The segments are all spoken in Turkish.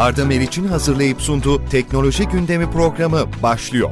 Arda Meriç'in hazırlayıp sunduğu Teknoloji Gündemi programı başlıyor.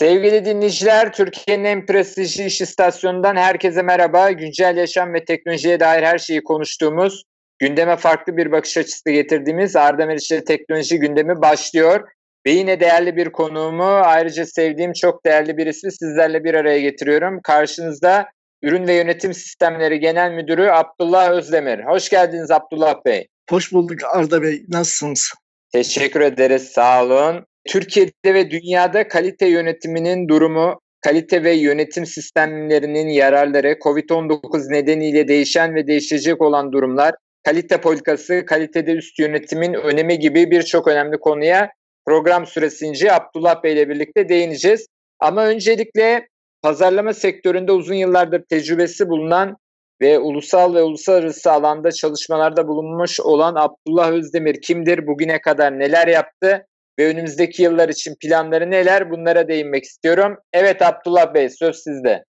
Sevgili dinleyiciler, Türkiye'nin en prestijli iş istasyonundan herkese merhaba. Güncel yaşam ve teknolojiye dair her şeyi konuştuğumuz, gündeme farklı bir bakış açısı getirdiğimiz Arda Meriç'le teknoloji gündemi başlıyor. Ve yine değerli bir konuğumu, ayrıca sevdiğim çok değerli birisi sizlerle bir araya getiriyorum. Karşınızda Ürün ve Yönetim Sistemleri Genel Müdürü Abdullah Özdemir. Hoş geldiniz Abdullah Bey. Hoş bulduk Arda Bey. Nasılsınız? Teşekkür ederiz. Sağ olun. Türkiye'de ve dünyada kalite yönetiminin durumu, kalite ve yönetim sistemlerinin yararları, COVID-19 nedeniyle değişen ve değişecek olan durumlar, kalite politikası, kalitede üst yönetimin önemi gibi birçok önemli konuya program süresince Abdullah Bey ile birlikte değineceğiz. Ama öncelikle pazarlama sektöründe uzun yıllardır tecrübesi bulunan ve ulusal ve uluslararası alanda çalışmalarda bulunmuş olan Abdullah Özdemir kimdir? Bugüne kadar neler yaptı? Ve önümüzdeki yıllar için planları neler? Bunlara değinmek istiyorum. Evet Abdullah Bey söz sizde.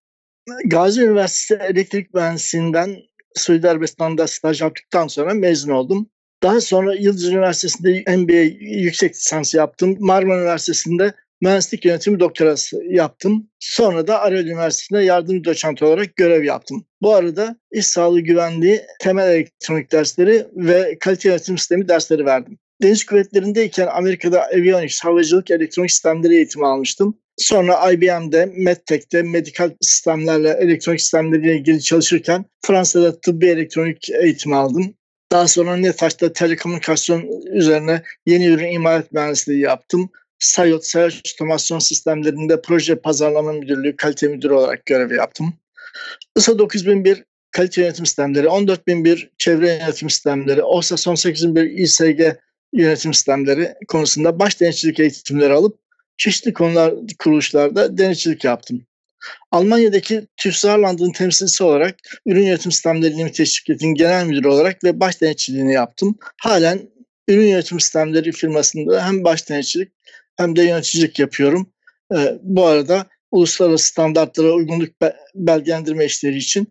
Gazi Üniversitesi Elektrik Mühendisliğinden Suudi Arabistan'da staj yaptıktan sonra mezun oldum. Daha sonra Yıldız Üniversitesi'nde MBA yüksek lisans yaptım. Marmara Üniversitesi'nde mühendislik yönetimi doktorası yaptım. Sonra da Arel Üniversitesi'nde yardımcı doçent olarak görev yaptım. Bu arada iş sağlığı güvenliği, temel elektronik dersleri ve kalite yönetim sistemi dersleri verdim. Deniz kuvvetlerindeyken Amerika'da avionics, havacılık elektronik sistemleri eğitimi almıştım. Sonra IBM'de, MedTech'te medikal sistemlerle, elektronik sistemleriyle ilgili çalışırken Fransa'da tıbbi elektronik eğitimi aldım. Daha sonra Netaş'ta telekomünikasyon üzerine yeni ürün imalat mühendisliği yaptım. Sayot, Sayaç Otomasyon Sistemlerinde proje pazarlama müdürlüğü, kalite müdürü olarak görev yaptım. ISO 9001 kalite yönetim sistemleri, 14001 çevre yönetim sistemleri, OSA son 8001 İSG yönetim sistemleri konusunda baş denetçilik eğitimleri alıp çeşitli konular kuruluşlarda denetçilik yaptım. Almanya'daki TÜV temsilcisi olarak ürün yönetim sistemleri limite şirketin genel müdürü olarak ve baş denetçiliğini yaptım. Halen ürün yönetim sistemleri firmasında hem baş denetçilik hem de yöneticilik yapıyorum. Ee, bu arada uluslararası standartlara uygunluk belgelendirme işleri için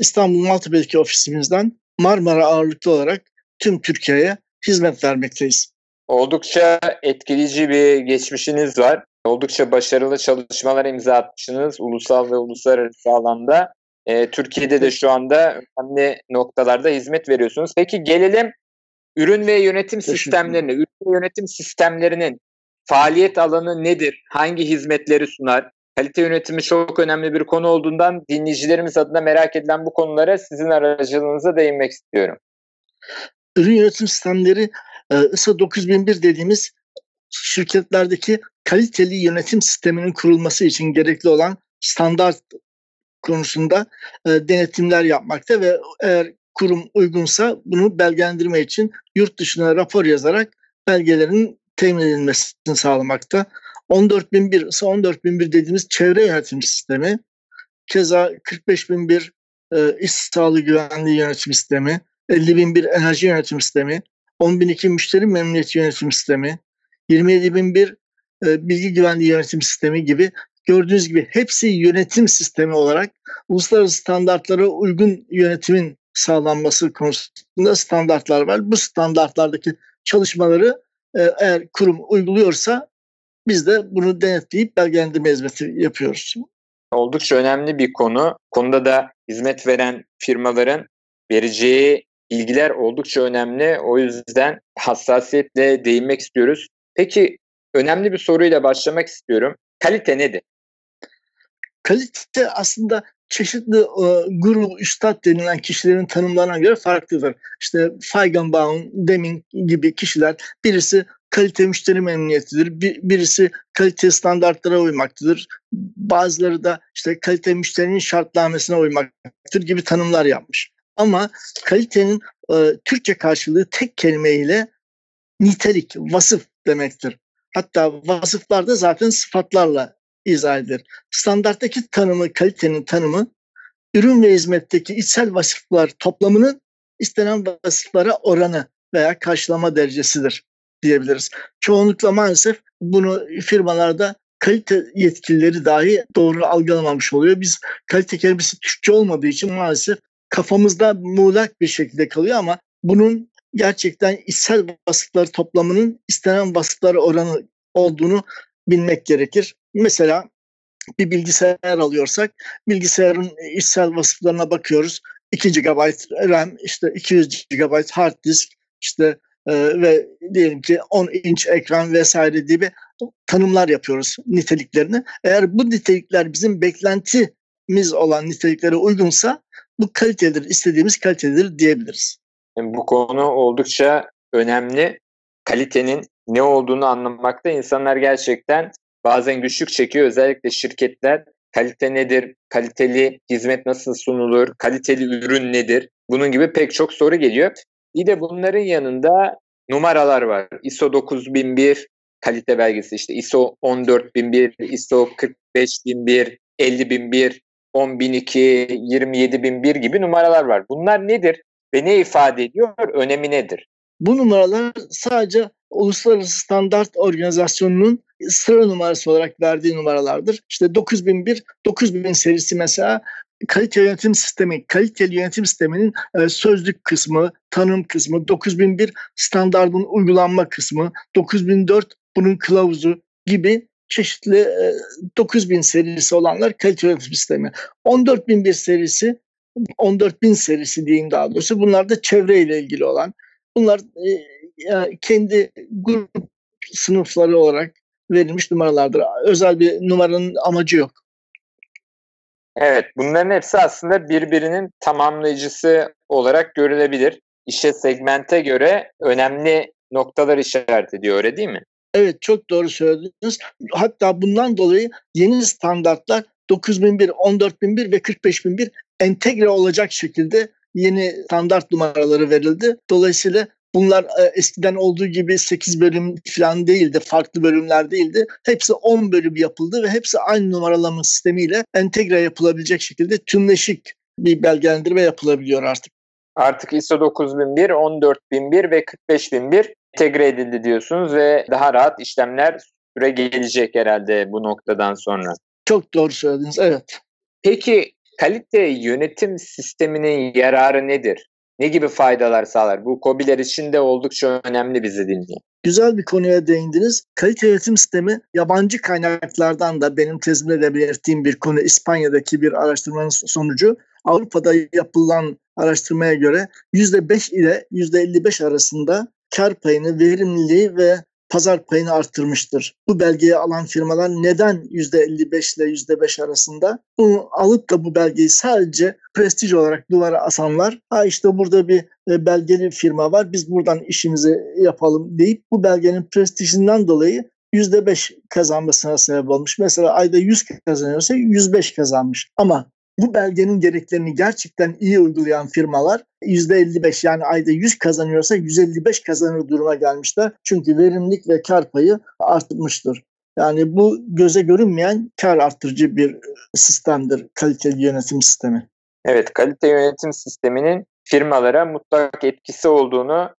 İstanbul Maltepe'deki ofisimizden Marmara ağırlıklı olarak tüm Türkiye'ye hizmet vermekteyiz. Oldukça etkileyici bir geçmişiniz var. Oldukça başarılı çalışmalar imza atmışsınız ulusal ve uluslararası alanda. E, Türkiye'de de şu anda önemli noktalarda hizmet veriyorsunuz. Peki gelelim ürün ve yönetim sistemlerine. Ürün ve yönetim sistemlerinin faaliyet alanı nedir? Hangi hizmetleri sunar? Kalite yönetimi çok önemli bir konu olduğundan dinleyicilerimiz adına merak edilen bu konulara sizin aracılığınıza değinmek istiyorum. Ürün yönetim sistemleri ISO 9001 dediğimiz şirketlerdeki kaliteli yönetim sisteminin kurulması için gerekli olan standart konusunda e, denetimler yapmakta ve eğer kurum uygunsa bunu belgelendirme için yurt dışına rapor yazarak belgelerin temin edilmesini sağlamakta. 14.001 ise 14.001 dediğimiz çevre yönetim sistemi. Keza 45.001 e, iş sağlığı güvenliği yönetim sistemi, 50.001 enerji yönetim sistemi, 10.002 müşteri memnuniyeti yönetim sistemi, 27.001 e, bilgi güvenliği yönetim sistemi gibi gördüğünüz gibi hepsi yönetim sistemi olarak uluslararası standartlara uygun yönetimin sağlanması konusunda standartlar var. Bu standartlarda çalışmaları e, eğer kurum uyguluyorsa biz de bunu denetleyip belgelendirme hizmeti yapıyoruz. Oldukça önemli bir konu. Konuda da hizmet veren firmaların vereceği bilgiler oldukça önemli. O yüzden hassasiyetle değinmek istiyoruz. Peki önemli bir soruyla başlamak istiyorum. Kalite nedir? Kalite aslında çeşitli e, guru, üstad denilen kişilerin tanımlarına göre farklıdır. İşte Feigenbaum, Deming gibi kişiler birisi kalite müşteri memnuniyetidir. Bir, birisi kalite standartlara uymaktadır. Bazıları da işte kalite müşterinin şartnamesine uymaktır gibi tanımlar yapmış. Ama kalitenin e, Türkçe karşılığı tek kelimeyle nitelik, vasıf demektir. Hatta vasıflar da zaten sıfatlarla izah edilir. Standarttaki tanımı, kalitenin tanımı ürün ve hizmetteki içsel vasıflar toplamının istenen vasıflara oranı veya karşılama derecesidir diyebiliriz. Çoğunlukla maalesef bunu firmalarda kalite yetkilileri dahi doğru algılamamış oluyor. Biz kalite kelimesi Türkçe olmadığı için maalesef kafamızda muğlak bir şekilde kalıyor ama bunun gerçekten içsel vasıfları toplamının istenen vasıfları oranı olduğunu bilmek gerekir. Mesela bir bilgisayar alıyorsak bilgisayarın içsel vasıflarına bakıyoruz. 2 GB RAM, işte 200 GB hard disk, işte e, ve diyelim ki 10 inç ekran vesaire gibi tanımlar yapıyoruz niteliklerini. Eğer bu nitelikler bizim beklentimiz olan niteliklere uygunsa bu kalitedir, istediğimiz kalitedir diyebiliriz. Bu konu oldukça önemli. Kalitenin ne olduğunu anlamakta insanlar gerçekten bazen güçlük çekiyor. Özellikle şirketler kalite nedir, kaliteli hizmet nasıl sunulur, kaliteli ürün nedir? Bunun gibi pek çok soru geliyor. Bir de bunların yanında numaralar var. ISO 9001 kalite belgesi işte ISO 14001, ISO 45001, 50001, 10002, 27001 gibi numaralar var. Bunlar nedir ve ne ifade ediyor? Önemi nedir? Bu numaralar sadece Uluslararası Standart Organizasyonu'nun sıra numarası olarak verdiği numaralardır. İşte 9001, 9000 serisi mesela kalite yönetim sistemi, kaliteli yönetim sisteminin e, sözlük kısmı, tanım kısmı, 9001 standartın uygulanma kısmı, 9004 bunun kılavuzu gibi çeşitli e, 9000 serisi olanlar kalite yönetim sistemi. 14001 serisi 14000 serisi diyeyim daha doğrusu. Bunlar da çevreyle ilgili olan. Bunlar e, kendi grup sınıfları olarak verilmiş numaralardır. Özel bir numaranın amacı yok. Evet, bunların hepsi aslında birbirinin tamamlayıcısı olarak görülebilir. İşe segmente göre önemli noktalar işaret ediyor öyle değil mi? Evet çok doğru söylediniz. Hatta bundan dolayı yeni standartlar 9001, 14001 ve 45001 entegre olacak şekilde yeni standart numaraları verildi. Dolayısıyla Bunlar e, eskiden olduğu gibi 8 bölüm falan değildi, farklı bölümler değildi. Hepsi 10 bölüm yapıldı ve hepsi aynı numaralama sistemiyle entegre yapılabilecek şekilde tümleşik bir belgelendirme yapılabiliyor artık. Artık ISO 9001, 14001 ve 45001 entegre edildi diyorsunuz ve daha rahat işlemler süre gelecek herhalde bu noktadan sonra. Çok doğru söylediniz, evet. Peki kalite yönetim sisteminin yararı nedir? ne gibi faydalar sağlar? Bu COBİ'ler için de oldukça önemli bizi dinliyor. Güzel bir konuya değindiniz. Kalite yönetim sistemi yabancı kaynaklardan da benim tezimde de belirttiğim bir konu İspanya'daki bir araştırmanın sonucu Avrupa'da yapılan araştırmaya göre %5 ile %55 arasında kar payını, verimliliği ve pazar payını arttırmıştır. Bu belgeyi alan firmalar neden %55 ile %5 arasında? Bunu alıp da bu belgeyi sadece prestij olarak duvara asanlar, ha işte burada bir e, belgeli firma var biz buradan işimizi yapalım deyip bu belgenin prestijinden dolayı %5 kazanmasına sebep olmuş. Mesela ayda 100 kazanıyorsa 105 kazanmış. Ama bu belgenin gereklerini gerçekten iyi uygulayan firmalar %55 yani ayda 100 kazanıyorsa 155 kazanır duruma gelmişler. Çünkü verimlilik ve kar payı artmıştır. Yani bu göze görünmeyen kar arttırıcı bir sistemdir kaliteli yönetim sistemi. Evet kalite yönetim sisteminin firmalara mutlak etkisi olduğunu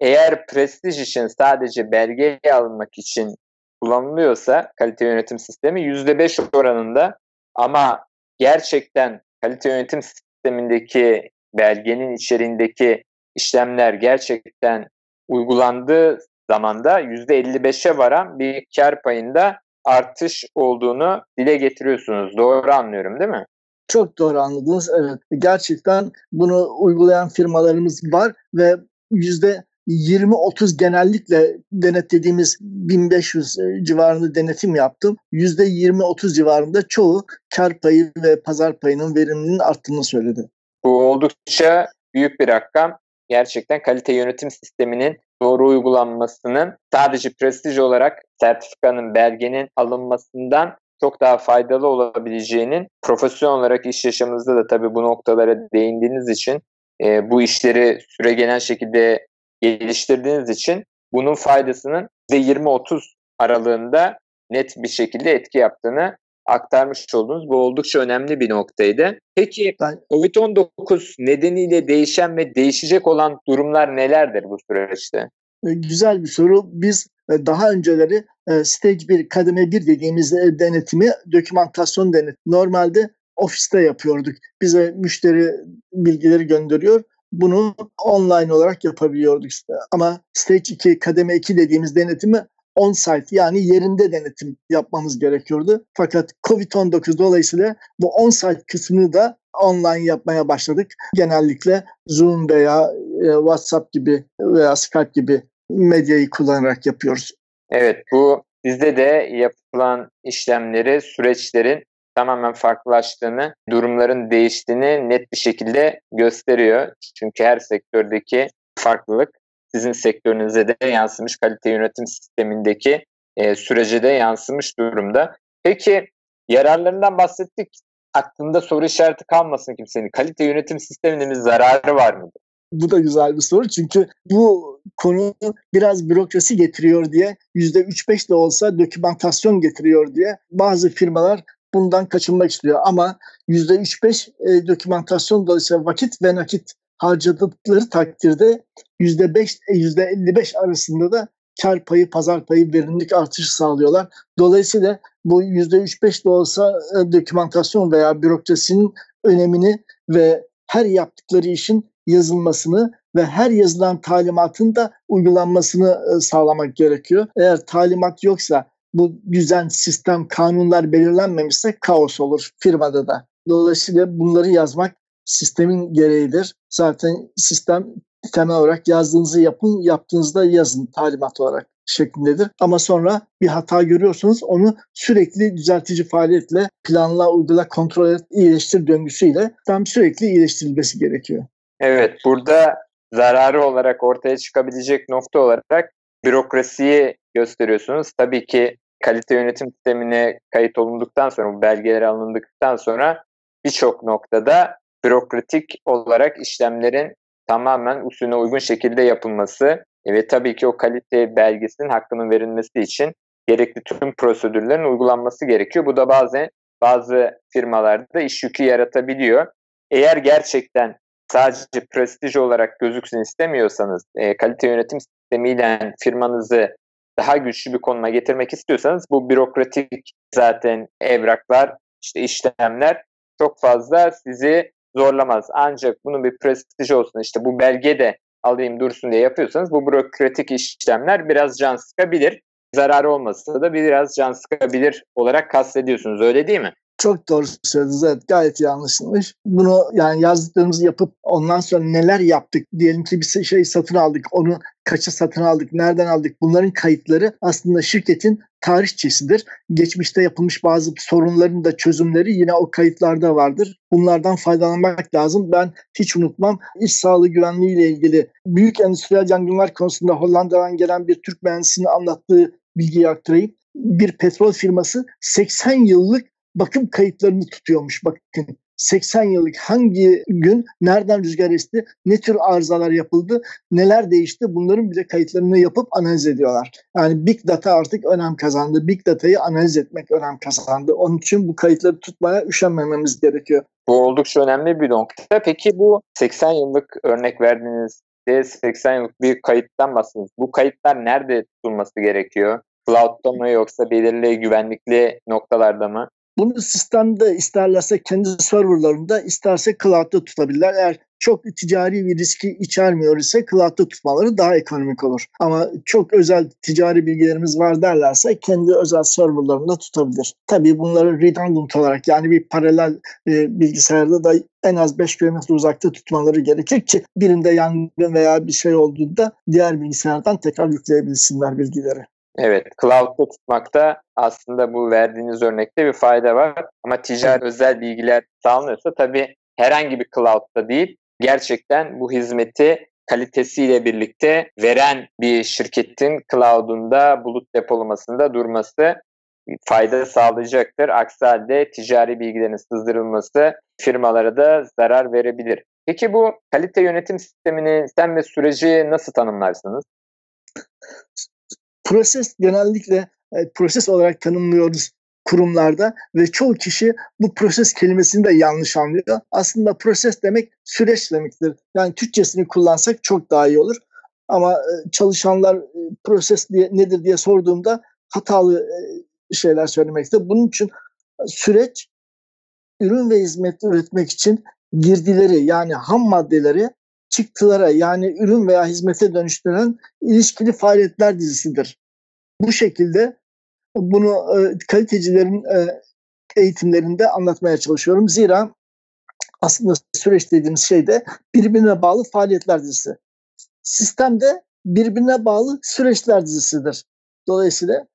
eğer prestij için sadece belge alınmak için kullanılıyorsa kalite yönetim sistemi %5 oranında ama gerçekten kalite yönetim sistemindeki belgenin içeriğindeki işlemler gerçekten uygulandığı zamanda %55'e varan bir kar payında artış olduğunu dile getiriyorsunuz. Doğru anlıyorum değil mi? Çok doğru anladınız. Evet. Gerçekten bunu uygulayan firmalarımız var ve yüzde 20-30 genellikle denetlediğimiz 1500 e, civarında denetim yaptım. %20-30 civarında çoğu kar payı ve pazar payının verimliliğinin arttığını söyledi. Bu oldukça büyük bir rakam. Gerçekten kalite yönetim sisteminin doğru uygulanmasının sadece prestij olarak sertifikanın, belgenin alınmasından çok daha faydalı olabileceğinin profesyonel olarak iş yaşamınızda da tabii bu noktalara değindiğiniz için e, bu işleri süre gelen şekilde geliştirdiğiniz için bunun faydasının %20-30 aralığında net bir şekilde etki yaptığını aktarmış oldunuz. Bu oldukça önemli bir noktaydı. Peki COVID-19 nedeniyle değişen ve değişecek olan durumlar nelerdir bu süreçte? E, güzel bir soru. Biz e, daha önceleri e, stage 1, kademe 1 dediğimiz denetimi, dokümantasyon denetimi. Normalde ofiste yapıyorduk. Bize müşteri bilgileri gönderiyor. Bunu online olarak yapabiliyorduk. Ama stage 2, kademe 2 dediğimiz denetimi on-site yani yerinde denetim yapmamız gerekiyordu. Fakat Covid-19 dolayısıyla bu on-site kısmını da online yapmaya başladık. Genellikle Zoom veya e, WhatsApp gibi veya Skype gibi medyayı kullanarak yapıyoruz. Evet bu bizde de yapılan işlemleri, süreçlerin tamamen farklılaştığını, durumların değiştiğini net bir şekilde gösteriyor. Çünkü her sektördeki farklılık sizin sektörünüze de yansımış, kalite yönetim sistemindeki e, sürece de yansımış durumda. Peki yararlarından bahsettik. Aklında soru işareti kalmasın kimsenin. Kalite yönetim sisteminin bir zararı var mıdır? Bu da güzel bir soru çünkü bu konu biraz bürokrasi getiriyor diye %3-5 de olsa dokümantasyon getiriyor diye bazı firmalar bundan kaçınmak istiyor. Ama %3-5 e, dokümantasyon dolayısıyla vakit ve nakit harcadıkları takdirde %5 %55 e, arasında da kar payı, pazar payı, verimlilik artışı sağlıyorlar. Dolayısıyla bu %3-5 de olsa e, dokümantasyon veya bürokrasinin önemini ve her yaptıkları işin yazılmasını ve her yazılan talimatın da uygulanmasını e, sağlamak gerekiyor. Eğer talimat yoksa bu düzen, sistem, kanunlar belirlenmemişse kaos olur firmada da. Dolayısıyla bunları yazmak sistemin gereğidir. Zaten sistem temel olarak yazdığınızı yapın, yaptığınızda yazın talimat olarak şeklindedir. Ama sonra bir hata görüyorsunuz onu sürekli düzeltici faaliyetle planla, uygula, kontrol et, iyileştir döngüsüyle tam sürekli iyileştirilmesi gerekiyor. Evet burada zararı olarak ortaya çıkabilecek nokta olarak bürokrasiyi gösteriyorsunuz. Tabii ki kalite yönetim sistemine kayıt olunduktan sonra, bu belgeler alındıktan sonra birçok noktada bürokratik olarak işlemlerin tamamen usulüne uygun şekilde yapılması ve tabii ki o kalite belgesinin hakkının verilmesi için gerekli tüm prosedürlerin uygulanması gerekiyor. Bu da bazen bazı firmalarda iş yükü yaratabiliyor. Eğer gerçekten sadece prestij olarak gözüksün istemiyorsanız, e, kalite yönetim sistemiyle firmanızı daha güçlü bir konuma getirmek istiyorsanız bu bürokratik zaten evraklar, işte işlemler çok fazla sizi zorlamaz. Ancak bunun bir prestij olsun işte bu belge de alayım dursun diye yapıyorsanız bu bürokratik işlemler biraz can sıkabilir. Zararı olmasa da biraz can sıkabilir olarak kastediyorsunuz öyle değil mi? Çok doğru söylediniz. Evet gayet iyi anlaşılmış. Bunu yani yazdıklarımızı yapıp ondan sonra neler yaptık? Diyelim ki bir şey satın aldık. Onu kaça satın aldık? Nereden aldık? Bunların kayıtları aslında şirketin tarihçesidir. Geçmişte yapılmış bazı sorunların da çözümleri yine o kayıtlarda vardır. Bunlardan faydalanmak lazım. Ben hiç unutmam iş sağlığı güvenliği ile ilgili büyük endüstriyel yangınlar konusunda Hollanda'dan gelen bir Türk mühendisinin anlattığı bilgiyi aktarayım. Bir petrol firması 80 yıllık bakım kayıtlarını tutuyormuş. Bakın 80 yıllık hangi gün nereden rüzgar esti, ne tür arızalar yapıldı, neler değişti bunların bile kayıtlarını yapıp analiz ediyorlar. Yani Big Data artık önem kazandı. Big Data'yı analiz etmek önem kazandı. Onun için bu kayıtları tutmaya üşenmememiz gerekiyor. Bu oldukça önemli bir nokta. Peki bu 80 yıllık örnek verdiğiniz 80 yıllık bir kayıttan bahsediyorsunuz. Bu kayıtlar nerede tutulması gerekiyor? Cloud'da mı yoksa belirli güvenlikli noktalarda mı? Bunu sistemde isterlerse kendi serverlarında isterse cloud'da tutabilirler. Eğer çok ticari bir riski içermiyor ise cloud'da tutmaları daha ekonomik olur. Ama çok özel ticari bilgilerimiz var derlerse kendi özel serverlarında tutabilir. Tabii bunları redundant olarak yani bir paralel e, bilgisayarda da en az 5 kilometre uzakta tutmaları gerekir ki birinde yangın veya bir şey olduğunda diğer bilgisayardan tekrar yükleyebilsinler bilgileri. Evet, cloud'da tutmakta aslında bu verdiğiniz örnekte bir fayda var. Ama ticari özel bilgiler sağlanıyorsa tabii herhangi bir cloud'da değil, gerçekten bu hizmeti kalitesiyle birlikte veren bir şirketin cloud'unda, bulut depolamasında durması fayda sağlayacaktır. Aksi halde ticari bilgilerin sızdırılması firmalara da zarar verebilir. Peki bu kalite yönetim sistemini sen ve süreci nasıl tanımlarsınız? Proses genellikle e, proses olarak tanımlıyoruz kurumlarda ve çoğu kişi bu proses kelimesini de yanlış anlıyor. Aslında proses demek süreç demektir. Yani Türkçesini kullansak çok daha iyi olur. Ama e, çalışanlar e, proses diye, nedir diye sorduğumda hatalı şeyler söylemekte. Bunun için süreç ürün ve hizmet üretmek için girdileri yani ham maddeleri çıktılara yani ürün veya hizmete dönüştüren ilişkili faaliyetler dizisidir. Bu şekilde bunu e, kalitecilerin e, eğitimlerinde anlatmaya çalışıyorum. Zira aslında süreç dediğimiz şey de birbirine bağlı faaliyetler dizisi. Sistemde birbirine bağlı süreçler dizisidir. Dolayısıyla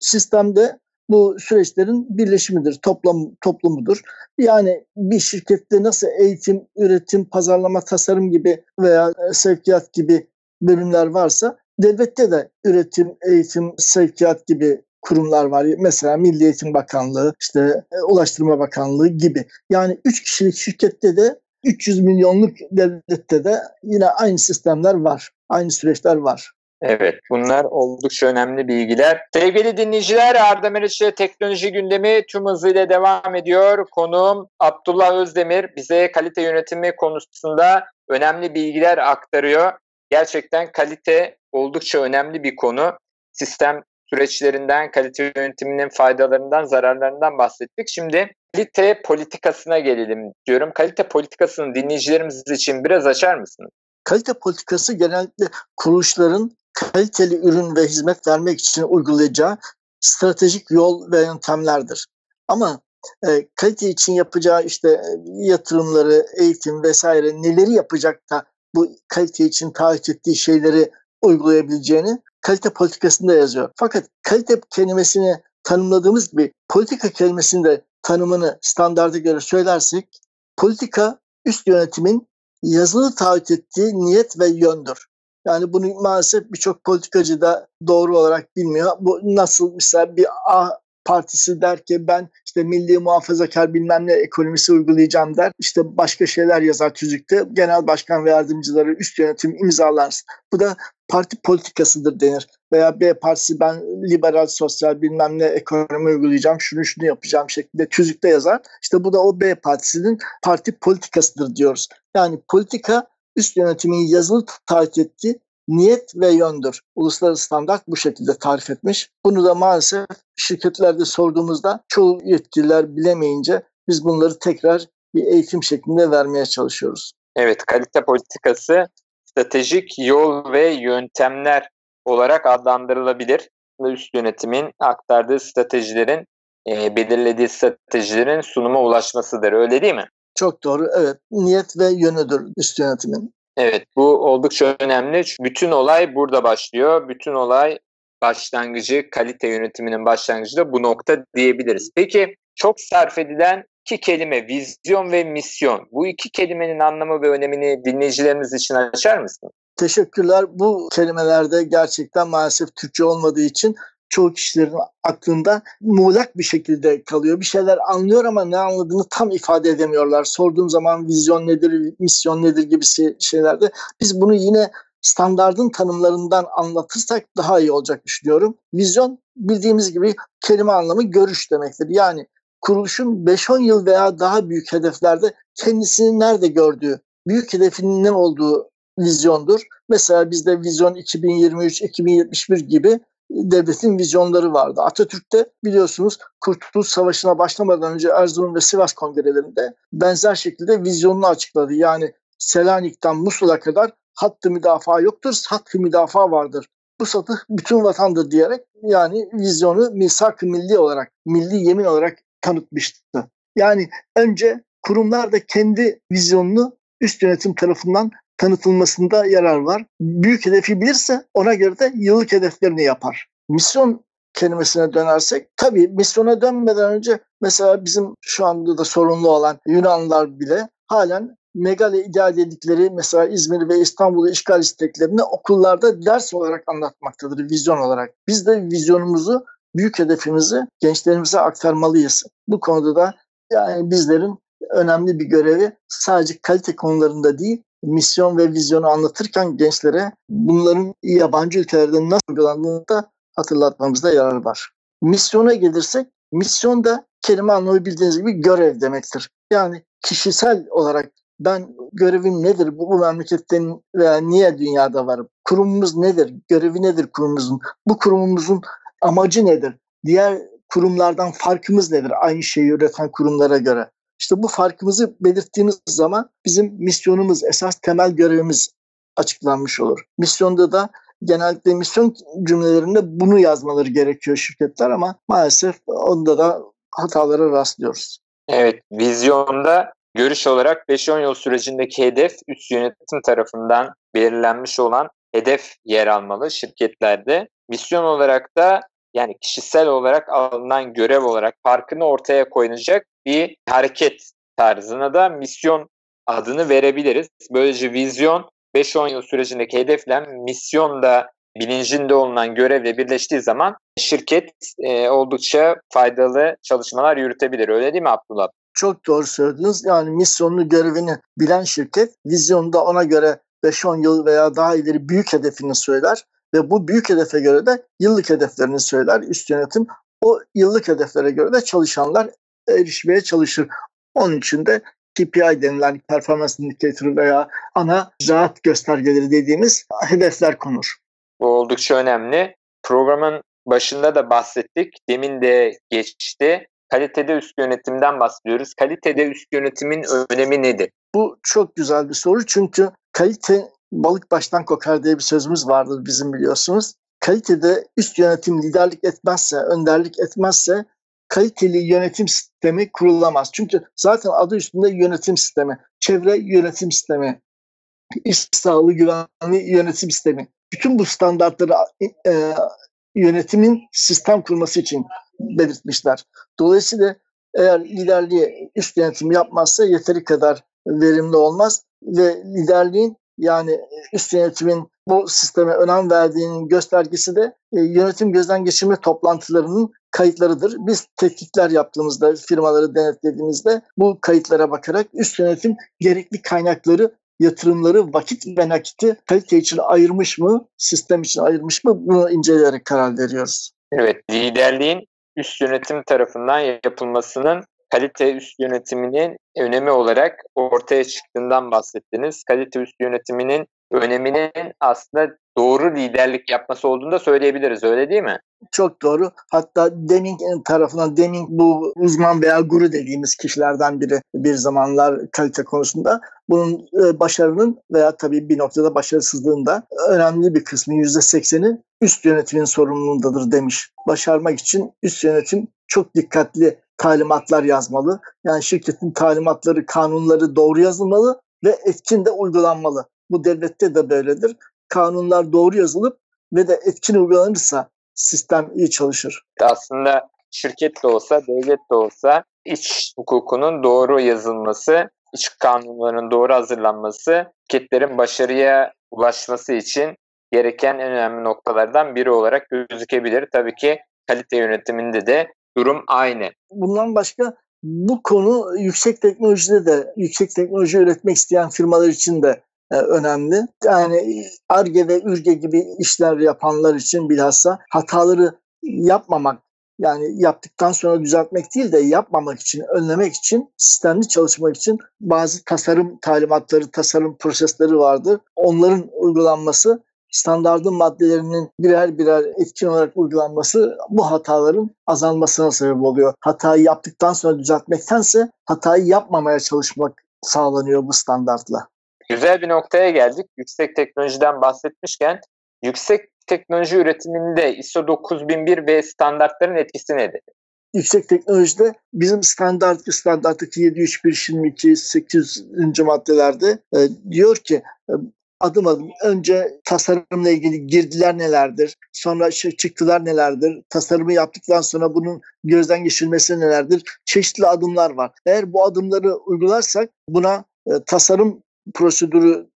sistemde bu süreçlerin birleşimidir, toplam toplumudur. Yani bir şirkette nasıl eğitim, üretim, pazarlama, tasarım gibi veya sevkiyat gibi bölümler varsa devlette de üretim, eğitim, sevkiyat gibi kurumlar var. Mesela Milli Eğitim Bakanlığı, işte e, Ulaştırma Bakanlığı gibi. Yani 3 kişilik şirkette de 300 milyonluk devlette de yine aynı sistemler var. Aynı süreçler var. Evet bunlar oldukça önemli bilgiler. Sevgili dinleyiciler Arda Meriç'le teknoloji gündemi tüm hızıyla devam ediyor. Konuğum Abdullah Özdemir bize kalite yönetimi konusunda önemli bilgiler aktarıyor. Gerçekten kalite oldukça önemli bir konu. Sistem süreçlerinden, kalite yönetiminin faydalarından, zararlarından bahsettik. Şimdi kalite politikasına gelelim diyorum. Kalite politikasını dinleyicilerimiz için biraz açar mısınız? Kalite politikası genellikle kuruluşların kaliteli ürün ve hizmet vermek için uygulayacağı stratejik yol ve yöntemlerdir. Ama e, kalite için yapacağı işte e, yatırımları, eğitim vesaire neleri yapacak da bu kalite için taahhüt ettiği şeyleri uygulayabileceğini kalite politikasında yazıyor. Fakat kalite kelimesini tanımladığımız gibi politika kelimesinin de tanımını standarda göre söylersek politika üst yönetimin yazılı taahhüt ettiği niyet ve yöndür. Yani bunu maalesef birçok politikacı da doğru olarak bilmiyor. Bu nasıl mesela bir A partisi der ki ben işte milli muhafazakar bilmem ne ekonomisi uygulayacağım der. İşte başka şeyler yazar tüzükte. Genel başkan ve yardımcıları üst yönetim imzalar. Bu da parti politikasıdır denir. Veya B partisi ben liberal sosyal bilmem ne ekonomi uygulayacağım, şunu şunu yapacağım şeklinde tüzükte yazar. İşte bu da o B partisinin parti politikasıdır diyoruz. Yani politika üst yönetimin yazılı taahhüt ettiği niyet ve yöndür. Uluslararası standart bu şekilde tarif etmiş. Bunu da maalesef şirketlerde sorduğumuzda çoğu yetkililer bilemeyince biz bunları tekrar bir eğitim şeklinde vermeye çalışıyoruz. Evet, kalite politikası stratejik yol ve yöntemler olarak adlandırılabilir. Üst yönetimin aktardığı stratejilerin, e, belirlediği stratejilerin sunuma ulaşmasıdır. Öyle değil mi? Çok doğru. Evet. Niyet ve yönüdür üst yönetimin. Evet bu oldukça önemli. Bütün olay burada başlıyor. Bütün olay başlangıcı, kalite yönetiminin başlangıcı da bu nokta diyebiliriz. Peki çok sarf edilen iki kelime vizyon ve misyon. Bu iki kelimenin anlamı ve önemini dinleyicilerimiz için açar mısın? Teşekkürler. Bu kelimelerde gerçekten maalesef Türkçe olmadığı için çoğu kişilerin aklında muğlak bir şekilde kalıyor. Bir şeyler anlıyor ama ne anladığını tam ifade edemiyorlar. Sorduğum zaman vizyon nedir, misyon nedir gibi şeylerde biz bunu yine standardın tanımlarından anlatırsak daha iyi olacak düşünüyorum. Vizyon bildiğimiz gibi kelime anlamı görüş demektir. Yani kuruluşun 5-10 yıl veya daha büyük hedeflerde kendisini nerede gördüğü, büyük hedefinin ne olduğu vizyondur. Mesela bizde vizyon 2023-2071 gibi devletin vizyonları vardı. Atatürk'te biliyorsunuz Kurtuluş Savaşı'na başlamadan önce Erzurum ve Sivas kongrelerinde benzer şekilde vizyonunu açıkladı. Yani Selanik'ten Musul'a kadar hattı müdafaa yoktur, hattı müdafaa vardır. Bu satı bütün vatandır diyerek yani vizyonu misak-ı milli olarak, milli yemin olarak tanıtmıştı. Yani önce kurumlar da kendi vizyonunu üst yönetim tarafından tanıtılmasında yarar var. Büyük hedefi bilirse ona göre de yıllık hedeflerini yapar. Misyon kelimesine dönersek tabii misyona dönmeden önce mesela bizim şu anda da sorunlu olan Yunanlılar bile halen megale ideal dedikleri mesela İzmir ve İstanbul'u işgal isteklerini okullarda ders olarak anlatmaktadır, vizyon olarak. Biz de vizyonumuzu, büyük hedefimizi gençlerimize aktarmalıyız. Bu konuda da yani bizlerin önemli bir görevi sadece kalite konularında değil, misyon ve vizyonu anlatırken gençlere bunların yabancı ülkelerde nasıl uygulandığını da hatırlatmamızda yarar var. Misyona gelirsek, misyon da kelime anlamı bildiğiniz gibi görev demektir. Yani kişisel olarak ben görevim nedir bu, bu memleketten veya niye dünyada varım? Kurumumuz nedir? Görevi nedir kurumumuzun? Bu kurumumuzun amacı nedir? Diğer kurumlardan farkımız nedir aynı şeyi üreten kurumlara göre? İşte bu farkımızı belirttiğimiz zaman bizim misyonumuz, esas temel görevimiz açıklanmış olur. Misyonda da genellikle misyon cümlelerinde bunu yazmaları gerekiyor şirketler ama maalesef onda da hatalara rastlıyoruz. Evet, vizyonda görüş olarak 5-10 yıl sürecindeki hedef üst yönetim tarafından belirlenmiş olan hedef yer almalı şirketlerde. Misyon olarak da yani kişisel olarak alınan görev olarak farkını ortaya koyulacak bir hareket tarzına da misyon adını verebiliriz. Böylece vizyon 5-10 yıl sürecindeki hedefle misyon da bilincinde olunan görevle birleştiği zaman şirket e, oldukça faydalı çalışmalar yürütebilir. Öyle değil mi Abdullah? Çok doğru söylediniz. Yani misyonunu, görevini bilen şirket vizyonda ona göre 5-10 yıl veya daha ileri büyük hedefini söyler ve bu büyük hedefe göre de yıllık hedeflerini söyler üst yönetim. O yıllık hedeflere göre de çalışanlar erişmeye çalışır. Onun için de KPI denilen performans indikatörü veya ana rahat göstergeleri dediğimiz hedefler konur. Bu oldukça önemli. Programın başında da bahsettik. Demin de geçti. Kalitede üst yönetimden bahsediyoruz. Kalitede üst yönetimin önemi nedir? Bu çok güzel bir soru çünkü kalite balık baştan kokar diye bir sözümüz vardır bizim biliyorsunuz. Kalitede üst yönetim liderlik etmezse, önderlik etmezse kaliteli yönetim sistemi kurulamaz. Çünkü zaten adı üstünde yönetim sistemi, çevre yönetim sistemi, iş sağlığı güvenli yönetim sistemi. Bütün bu standartları e, yönetimin sistem kurması için belirtmişler. Dolayısıyla eğer liderliği üst yönetim yapmazsa yeteri kadar verimli olmaz ve liderliğin yani üst yönetimin bu sisteme önem verdiğinin göstergesi de e, yönetim gözden geçirme toplantılarının kayıtlarıdır. Biz tetkikler yaptığımızda, firmaları denetlediğimizde bu kayıtlara bakarak üst yönetim gerekli kaynakları yatırımları, vakit ve nakiti kalite için ayırmış mı, sistem için ayırmış mı bunu inceleyerek karar veriyoruz. Evet, liderliğin üst yönetim tarafından yapılmasının kalite üst yönetiminin önemi olarak ortaya çıktığından bahsettiniz. Kalite üst yönetiminin öneminin aslında doğru liderlik yapması olduğunu da söyleyebiliriz öyle değil mi? Çok doğru. Hatta Deming tarafından Deming bu uzman veya guru dediğimiz kişilerden biri bir zamanlar kalite konusunda. Bunun e, başarının veya tabii bir noktada başarısızlığın da önemli bir kısmı %80'i üst yönetimin sorumluluğundadır demiş. Başarmak için üst yönetim çok dikkatli talimatlar yazmalı. Yani şirketin talimatları, kanunları doğru yazılmalı ve etkin de uygulanmalı. Bu devlette de böyledir. Kanunlar doğru yazılıp ve de etkin uygulanırsa sistem iyi çalışır. Aslında şirket de olsa, devlet de olsa iç hukukunun doğru yazılması, iç kanunların doğru hazırlanması şirketlerin başarıya ulaşması için gereken en önemli noktalardan biri olarak gözükebilir. Tabii ki kalite yönetiminde de durum aynı. Bundan başka bu konu yüksek teknolojide de yüksek teknoloji üretmek isteyen firmalar için de e, önemli. Yani ARGE ve ÜRGE gibi işler yapanlar için bilhassa hataları yapmamak yani yaptıktan sonra düzeltmek değil de yapmamak için, önlemek için, sistemli çalışmak için bazı tasarım talimatları, tasarım prosesleri vardır. Onların uygulanması standartın maddelerinin birer birer etkin olarak uygulanması bu hataların azalmasına sebep oluyor. Hatayı yaptıktan sonra düzeltmektense hatayı yapmamaya çalışmak sağlanıyor bu standartla. Güzel bir noktaya geldik. Yüksek teknolojiden bahsetmişken yüksek teknoloji üretiminde ISO 9001 ve standartların etkisi nedir? Yüksek teknolojide bizim standart standarttaki 731 22 800. maddelerde e, diyor ki e, adım adım önce tasarımla ilgili girdiler nelerdir, sonra çıktılar nelerdir, tasarımı yaptıktan sonra bunun gözden geçirilmesi nelerdir, çeşitli adımlar var. Eğer bu adımları uygularsak buna e, tasarım prosedürü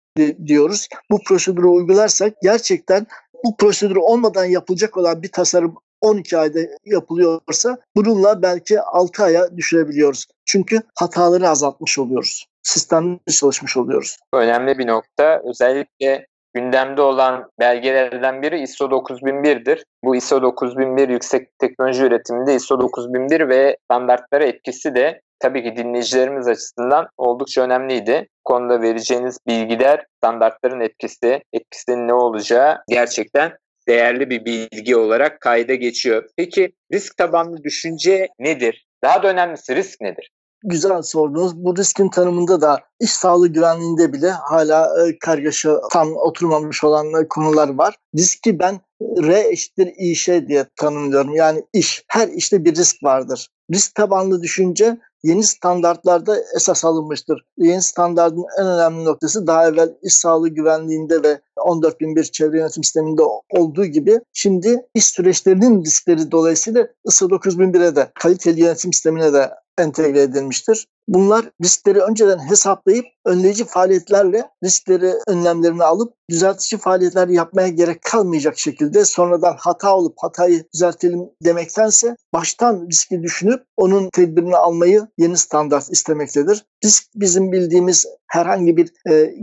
diyoruz. Bu prosedürü uygularsak gerçekten bu prosedür olmadan yapılacak olan bir tasarım 12 ayda yapılıyorsa bununla belki 6 aya düşürebiliyoruz. Çünkü hataları azaltmış oluyoruz. Sistemli çalışmış oluyoruz. Önemli bir nokta. Özellikle gündemde olan belgelerden biri ISO 9001'dir. Bu ISO 9001 yüksek teknoloji üretiminde ISO 9001 ve standartlara etkisi de tabii ki dinleyicilerimiz açısından oldukça önemliydi. Bu konuda vereceğiniz bilgiler, standartların etkisi, etkisinin ne olacağı gerçekten değerli bir bilgi olarak kayda geçiyor. Peki risk tabanlı düşünce nedir? Daha da önemlisi risk nedir? Güzel sordunuz. Bu riskin tanımında da iş sağlığı güvenliğinde bile hala e, kargaşa tam oturmamış olan konular var. Riski ben R eşittir İŞ diye tanımlıyorum. Yani iş, her işte bir risk vardır. Risk tabanlı düşünce yeni standartlarda esas alınmıştır. Yeni standartın en önemli noktası daha evvel iş sağlığı güvenliğinde ve 14001 çevre yönetim sisteminde olduğu gibi şimdi iş süreçlerinin riskleri dolayısıyla ISO 9001'e de kaliteli yönetim sistemine de entegre edilmiştir. Bunlar riskleri önceden hesaplayıp önleyici faaliyetlerle riskleri önlemlerini alıp düzeltici faaliyetler yapmaya gerek kalmayacak şekilde sonradan hata olup hatayı düzeltelim demektense baştan riski düşünüp onun tedbirini almayı yeni standart istemektedir. Risk bizim bildiğimiz herhangi bir e,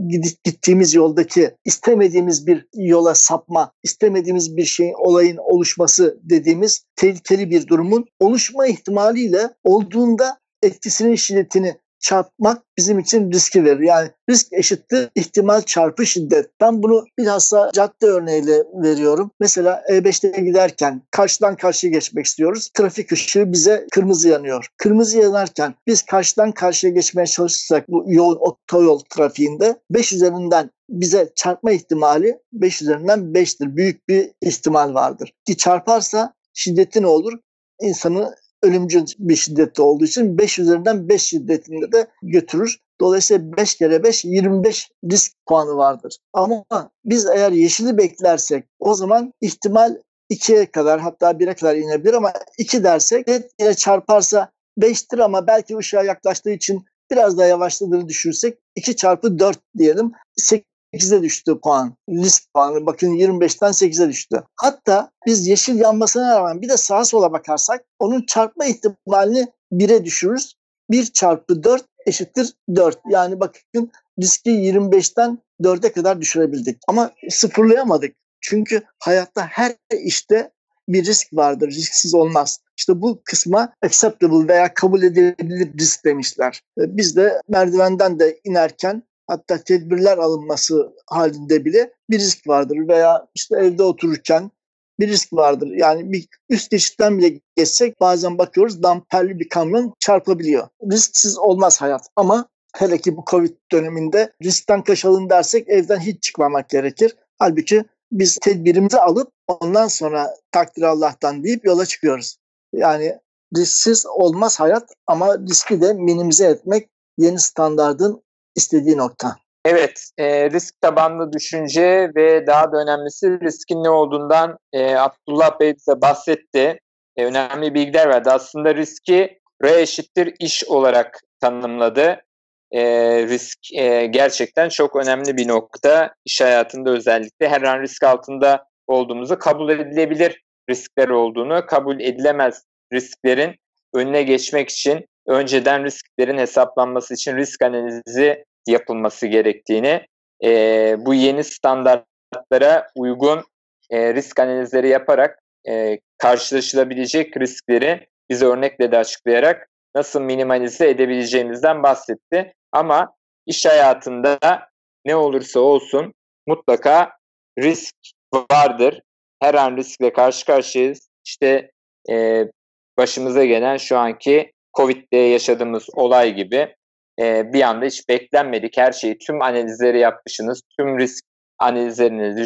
gittiğimiz yoldaki istemediğimiz bir yola sapma, istemediğimiz bir şeyin olayın oluşması dediğimiz tehlikeli bir durumun oluşma ihtimaliyle olduğunda etkisinin şiddetini çarpmak bizim için riski verir. Yani risk eşittir ihtimal çarpı şiddet. Ben bunu bilhassa cadde örneğiyle veriyorum. Mesela E5'te giderken karşıdan karşıya geçmek istiyoruz. Trafik ışığı bize kırmızı yanıyor. Kırmızı yanarken biz karşıdan karşıya geçmeye çalışırsak bu yoğun otoyol trafiğinde 5 üzerinden bize çarpma ihtimali 5 üzerinden 5'tir. Büyük bir ihtimal vardır. Ki çarparsa şiddeti ne olur? İnsanı ölümcül bir şiddette olduğu için 5 üzerinden 5 şiddetinde de götürür. Dolayısıyla 5 kere 5 25 risk puanı vardır. Ama biz eğer yeşili beklersek o zaman ihtimal 2'ye kadar hatta 1'e kadar inebilir ama 2 dersek yine çarparsa 5'tir ama belki ışığa yaklaştığı için biraz daha yavaşladığını düşünürsek 2 çarpı 4 diyelim 8'e düştü puan. Risk puanı bakın 25'ten 8'e düştü. Hatta biz yeşil yanmasına rağmen bir de sağa sola bakarsak onun çarpma ihtimalini 1'e düşürürüz. 1 çarpı 4 eşittir 4. Yani bakın riski 25'ten 4'e kadar düşürebildik. Ama sıfırlayamadık. Çünkü hayatta her işte bir risk vardır. Risksiz olmaz. İşte bu kısma acceptable veya kabul edilebilir risk demişler. Biz de merdivenden de inerken hatta tedbirler alınması halinde bile bir risk vardır veya işte evde otururken bir risk vardır. Yani bir üst geçitten bile geçsek bazen bakıyoruz damperli bir kamyon çarpabiliyor. Risksiz olmaz hayat ama hele ki bu Covid döneminde riskten kaçalım dersek evden hiç çıkmamak gerekir. Halbuki biz tedbirimizi alıp ondan sonra takdir Allah'tan deyip yola çıkıyoruz. Yani risksiz olmaz hayat ama riski de minimize etmek yeni standardın istediği nokta. Evet, e, risk tabanlı düşünce ve daha da önemlisi riskin ne olduğundan e, Abdullah Bey bize bahsetti. E, önemli bilgiler verdi. Aslında riski R eşittir iş olarak tanımladı. E, risk e, gerçekten çok önemli bir nokta. İş hayatında özellikle her an risk altında olduğumuzu kabul edilebilir riskler olduğunu, kabul edilemez risklerin önüne geçmek için önceden risklerin hesaplanması için risk analizi yapılması gerektiğini, e, bu yeni standartlara uygun e, risk analizleri yaparak e, karşılaşılabilecek riskleri bize örnekle de açıklayarak nasıl minimalize edebileceğimizden bahsetti. Ama iş hayatında ne olursa olsun mutlaka risk vardır. Her an riskle karşı karşıyayız. İşte e, başımıza gelen şu anki Covid'de yaşadığımız olay gibi e, bir anda hiç beklenmedik her şeyi, tüm analizleri yapmışsınız, tüm risk analizlerini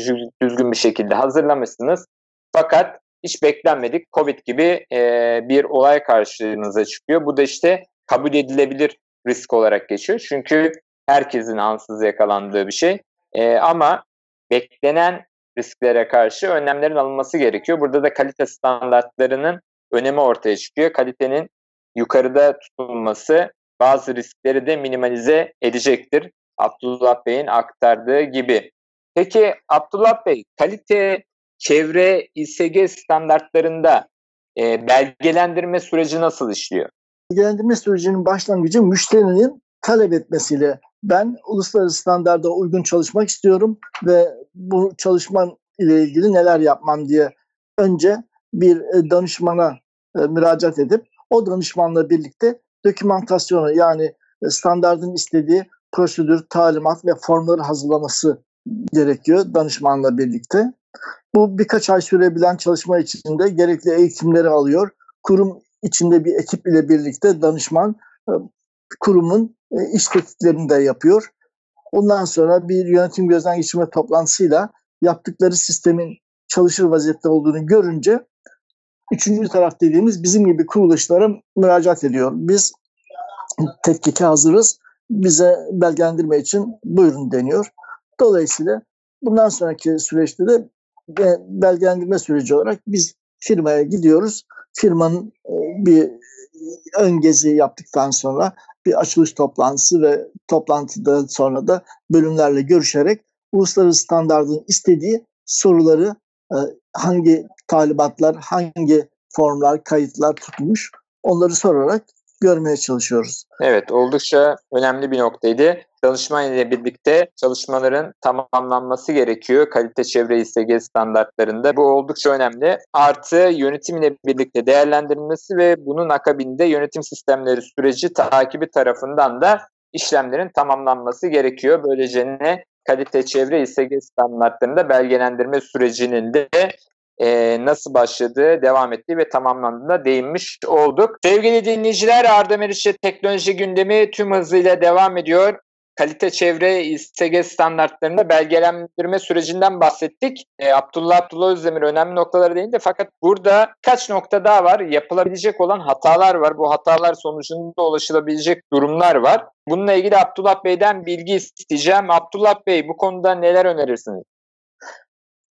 düzgün bir şekilde hazırlamışsınız. Fakat hiç beklenmedik Covid gibi e, bir olay karşınıza çıkıyor. Bu da işte kabul edilebilir risk olarak geçiyor. Çünkü herkesin ansız yakalandığı bir şey. E, ama beklenen risklere karşı önlemlerin alınması gerekiyor. Burada da kalite standartlarının önemi ortaya çıkıyor. Kalitenin yukarıda tutulması bazı riskleri de minimalize edecektir. Abdullah Bey'in aktardığı gibi. Peki Abdullah Bey, kalite çevre İSG standartlarında e, belgelendirme süreci nasıl işliyor? Belgelendirme sürecinin başlangıcı müşterinin talep etmesiyle ben uluslararası standarda uygun çalışmak istiyorum ve bu çalışman ile ilgili neler yapmam diye önce bir e, danışmana e, müracaat edip o danışmanla birlikte dokümantasyonu yani e, standardın istediği prosedür, talimat ve formları hazırlaması gerekiyor danışmanla birlikte. Bu birkaç ay sürebilen çalışma içinde gerekli eğitimleri alıyor. Kurum içinde bir ekip ile birlikte danışman e, kurumun e, iş tetkiklerini de yapıyor. Ondan sonra bir yönetim gözden geçirme toplantısıyla yaptıkları sistemin çalışır vaziyette olduğunu görünce üçüncü taraf dediğimiz bizim gibi kuruluşlara müracaat ediyor. Biz tetkike hazırız. Bize belgelendirme için buyurun deniyor. Dolayısıyla bundan sonraki süreçte de belgelendirme süreci olarak biz firmaya gidiyoruz. Firmanın e, bir ön gezi yaptıktan sonra bir açılış toplantısı ve toplantıda sonra da bölümlerle görüşerek uluslararası standartın istediği soruları hangi talimatlar, hangi formlar, kayıtlar tutmuş onları sorarak görmeye çalışıyoruz. Evet, oldukça önemli bir noktaydı. Çalışma ile birlikte çalışmaların tamamlanması gerekiyor kalite çevre İSG standartlarında. Bu oldukça önemli. Artı yönetim ile birlikte değerlendirilmesi ve bunun akabinde yönetim sistemleri süreci takibi tarafından da işlemlerin tamamlanması gerekiyor. Böylece ne kalite çevre İSG standartlarında belgelendirme sürecinin de e, nasıl başladığı, devam ettiği ve tamamlandığına değinmiş olduk. Sevgili dinleyiciler Arda Meriç'e teknoloji gündemi tüm hızıyla devam ediyor kalite çevre İSTG standartlarında belgelendirme sürecinden bahsettik. E, Abdullah Abdullah Özdemir önemli noktalara değindi fakat burada kaç nokta daha var? Yapılabilecek olan hatalar var. Bu hatalar sonucunda ulaşılabilecek durumlar var. Bununla ilgili Abdullah Bey'den bilgi isteyeceğim. Abdullah Bey bu konuda neler önerirsiniz?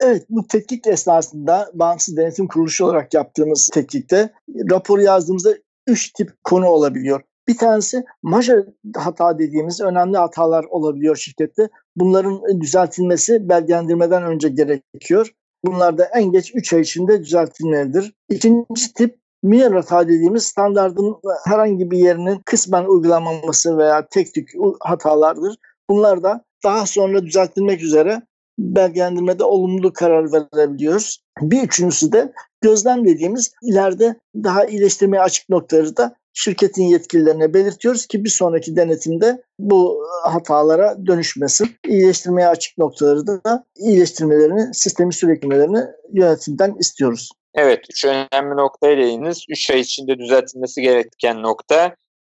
Evet bu tetkik esnasında bağımsız denetim kuruluşu olarak yaptığımız tetkikte rapor yazdığımızda üç tip konu olabiliyor. Bir tanesi majör hata dediğimiz önemli hatalar olabiliyor şirkette. Bunların düzeltilmesi belgelendirmeden önce gerekiyor. Bunlar da en geç 3 ay içinde düzeltilmelidir. İkinci tip minor hata dediğimiz standartın herhangi bir yerinin kısmen uygulanmaması veya tek tük hatalardır. Bunlar da daha sonra düzeltilmek üzere belgelendirmede olumlu karar verebiliyoruz. Bir üçüncüsü de gözlem dediğimiz ileride daha iyileştirmeye açık noktaları da şirketin yetkililerine belirtiyoruz ki bir sonraki denetimde bu hatalara dönüşmesin. İyileştirmeye açık noktaları da iyileştirmelerini, sistemi süreklemelerini yönetimden istiyoruz. Evet, üç önemli noktaya değindiniz. Üç ay içinde düzeltilmesi gereken nokta,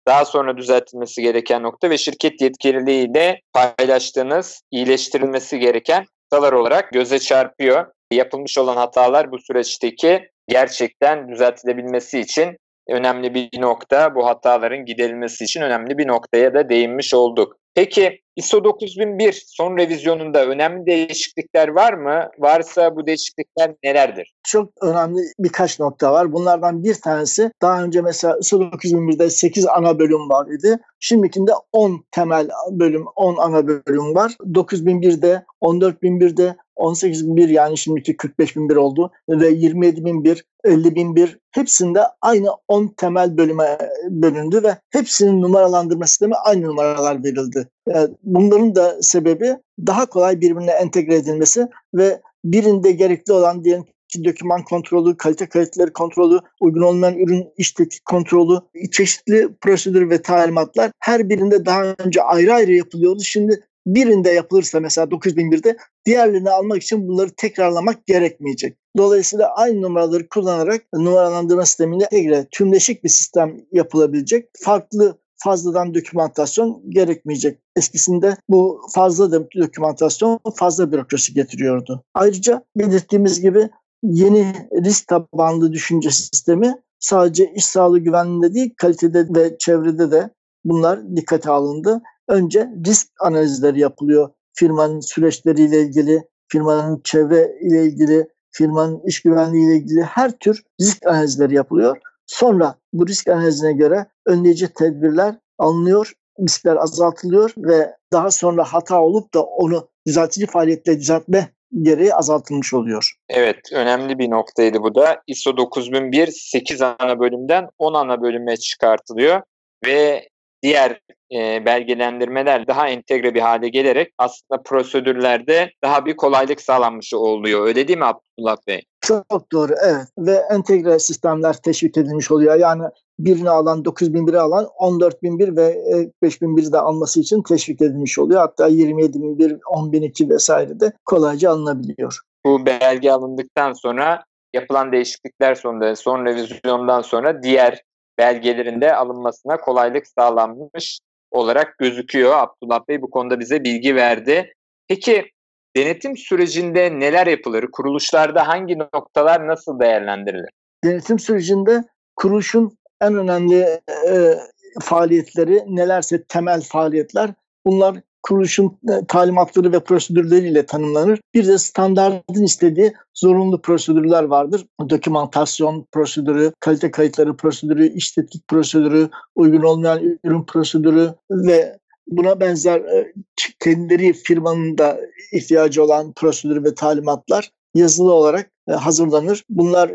daha sonra düzeltilmesi gereken nokta ve şirket yetkililiğiyle paylaştığınız iyileştirilmesi gereken hatalar olarak göze çarpıyor. Yapılmış olan hatalar bu süreçteki gerçekten düzeltilebilmesi için önemli bir nokta. Bu hataların giderilmesi için önemli bir noktaya da değinmiş olduk. Peki ISO 9001 son revizyonunda önemli değişiklikler var mı? Varsa bu değişiklikler nelerdir? Çok önemli birkaç nokta var. Bunlardan bir tanesi daha önce mesela ISO 9001'de 8 ana bölüm var idi. Şimdikinde 10 temel bölüm, 10 ana bölüm var. 9001'de, 14001'de, 18.001 yani şimdiki 45.001 oldu ve 27.001, 50.001 hepsinde aynı 10 temel bölüme bölündü ve hepsinin numaralandırma sistemi aynı numaralar verildi. Yani bunların da sebebi daha kolay birbirine entegre edilmesi ve birinde gerekli olan diyelim ki doküman kontrolü, kalite kayıtları kontrolü, uygun olmayan ürün iş kontrolü, çeşitli prosedür ve talimatlar her birinde daha önce ayrı ayrı yapılıyordu. Şimdi birinde yapılırsa mesela 9001'de diğerlerini almak için bunları tekrarlamak gerekmeyecek. Dolayısıyla aynı numaraları kullanarak numaralandırma sistemiyle entegre, tümleşik bir sistem yapılabilecek. Farklı fazladan dokümantasyon gerekmeyecek. Eskisinde bu fazla dokümantasyon fazla bürokrasi getiriyordu. Ayrıca belirttiğimiz gibi yeni risk tabanlı düşünce sistemi sadece iş sağlığı güvenliğinde değil kalitede ve çevrede de bunlar dikkate alındı. Önce risk analizleri yapılıyor. Firmanın süreçleriyle ilgili, firmanın çevre ile ilgili, firmanın iş güvenliği ile ilgili her tür risk analizleri yapılıyor. Sonra bu risk analizine göre önleyici tedbirler alınıyor, riskler azaltılıyor ve daha sonra hata olup da onu düzeltici faaliyetle düzeltme gereği azaltılmış oluyor. Evet, önemli bir noktaydı bu da. ISO 9001 8 ana bölümden 10 ana bölüme çıkartılıyor ve diğer e, belgelendirmeler daha entegre bir hale gelerek aslında prosedürlerde daha bir kolaylık sağlanmış oluyor. Öyle değil mi Abdullah Bey? Çok doğru evet ve entegre sistemler teşvik edilmiş oluyor. Yani birini alan 9001'i alan 14001 ve 5001'i de alması için teşvik edilmiş oluyor. Hatta 27001, 10002 vesaire de kolayca alınabiliyor. Bu belge alındıktan sonra yapılan değişiklikler sonunda son revizyondan sonra diğer belgelerin de alınmasına kolaylık sağlanmış olarak gözüküyor. Abdullah Bey bu konuda bize bilgi verdi. Peki denetim sürecinde neler yapılır? Kuruluşlarda hangi noktalar nasıl değerlendirilir? Denetim sürecinde kuruluşun en önemli e, faaliyetleri nelerse temel faaliyetler bunlar kuruluşun e, talimatları ve prosedürleriyle tanımlanır. Bir de standartın istediği zorunlu prosedürler vardır. Dokümantasyon prosedürü, kalite kayıtları prosedürü, iş prosedürü, uygun olmayan ürün prosedürü ve buna benzer e, kendileri firmanın da ihtiyacı olan prosedür ve talimatlar yazılı olarak e, hazırlanır. Bunlar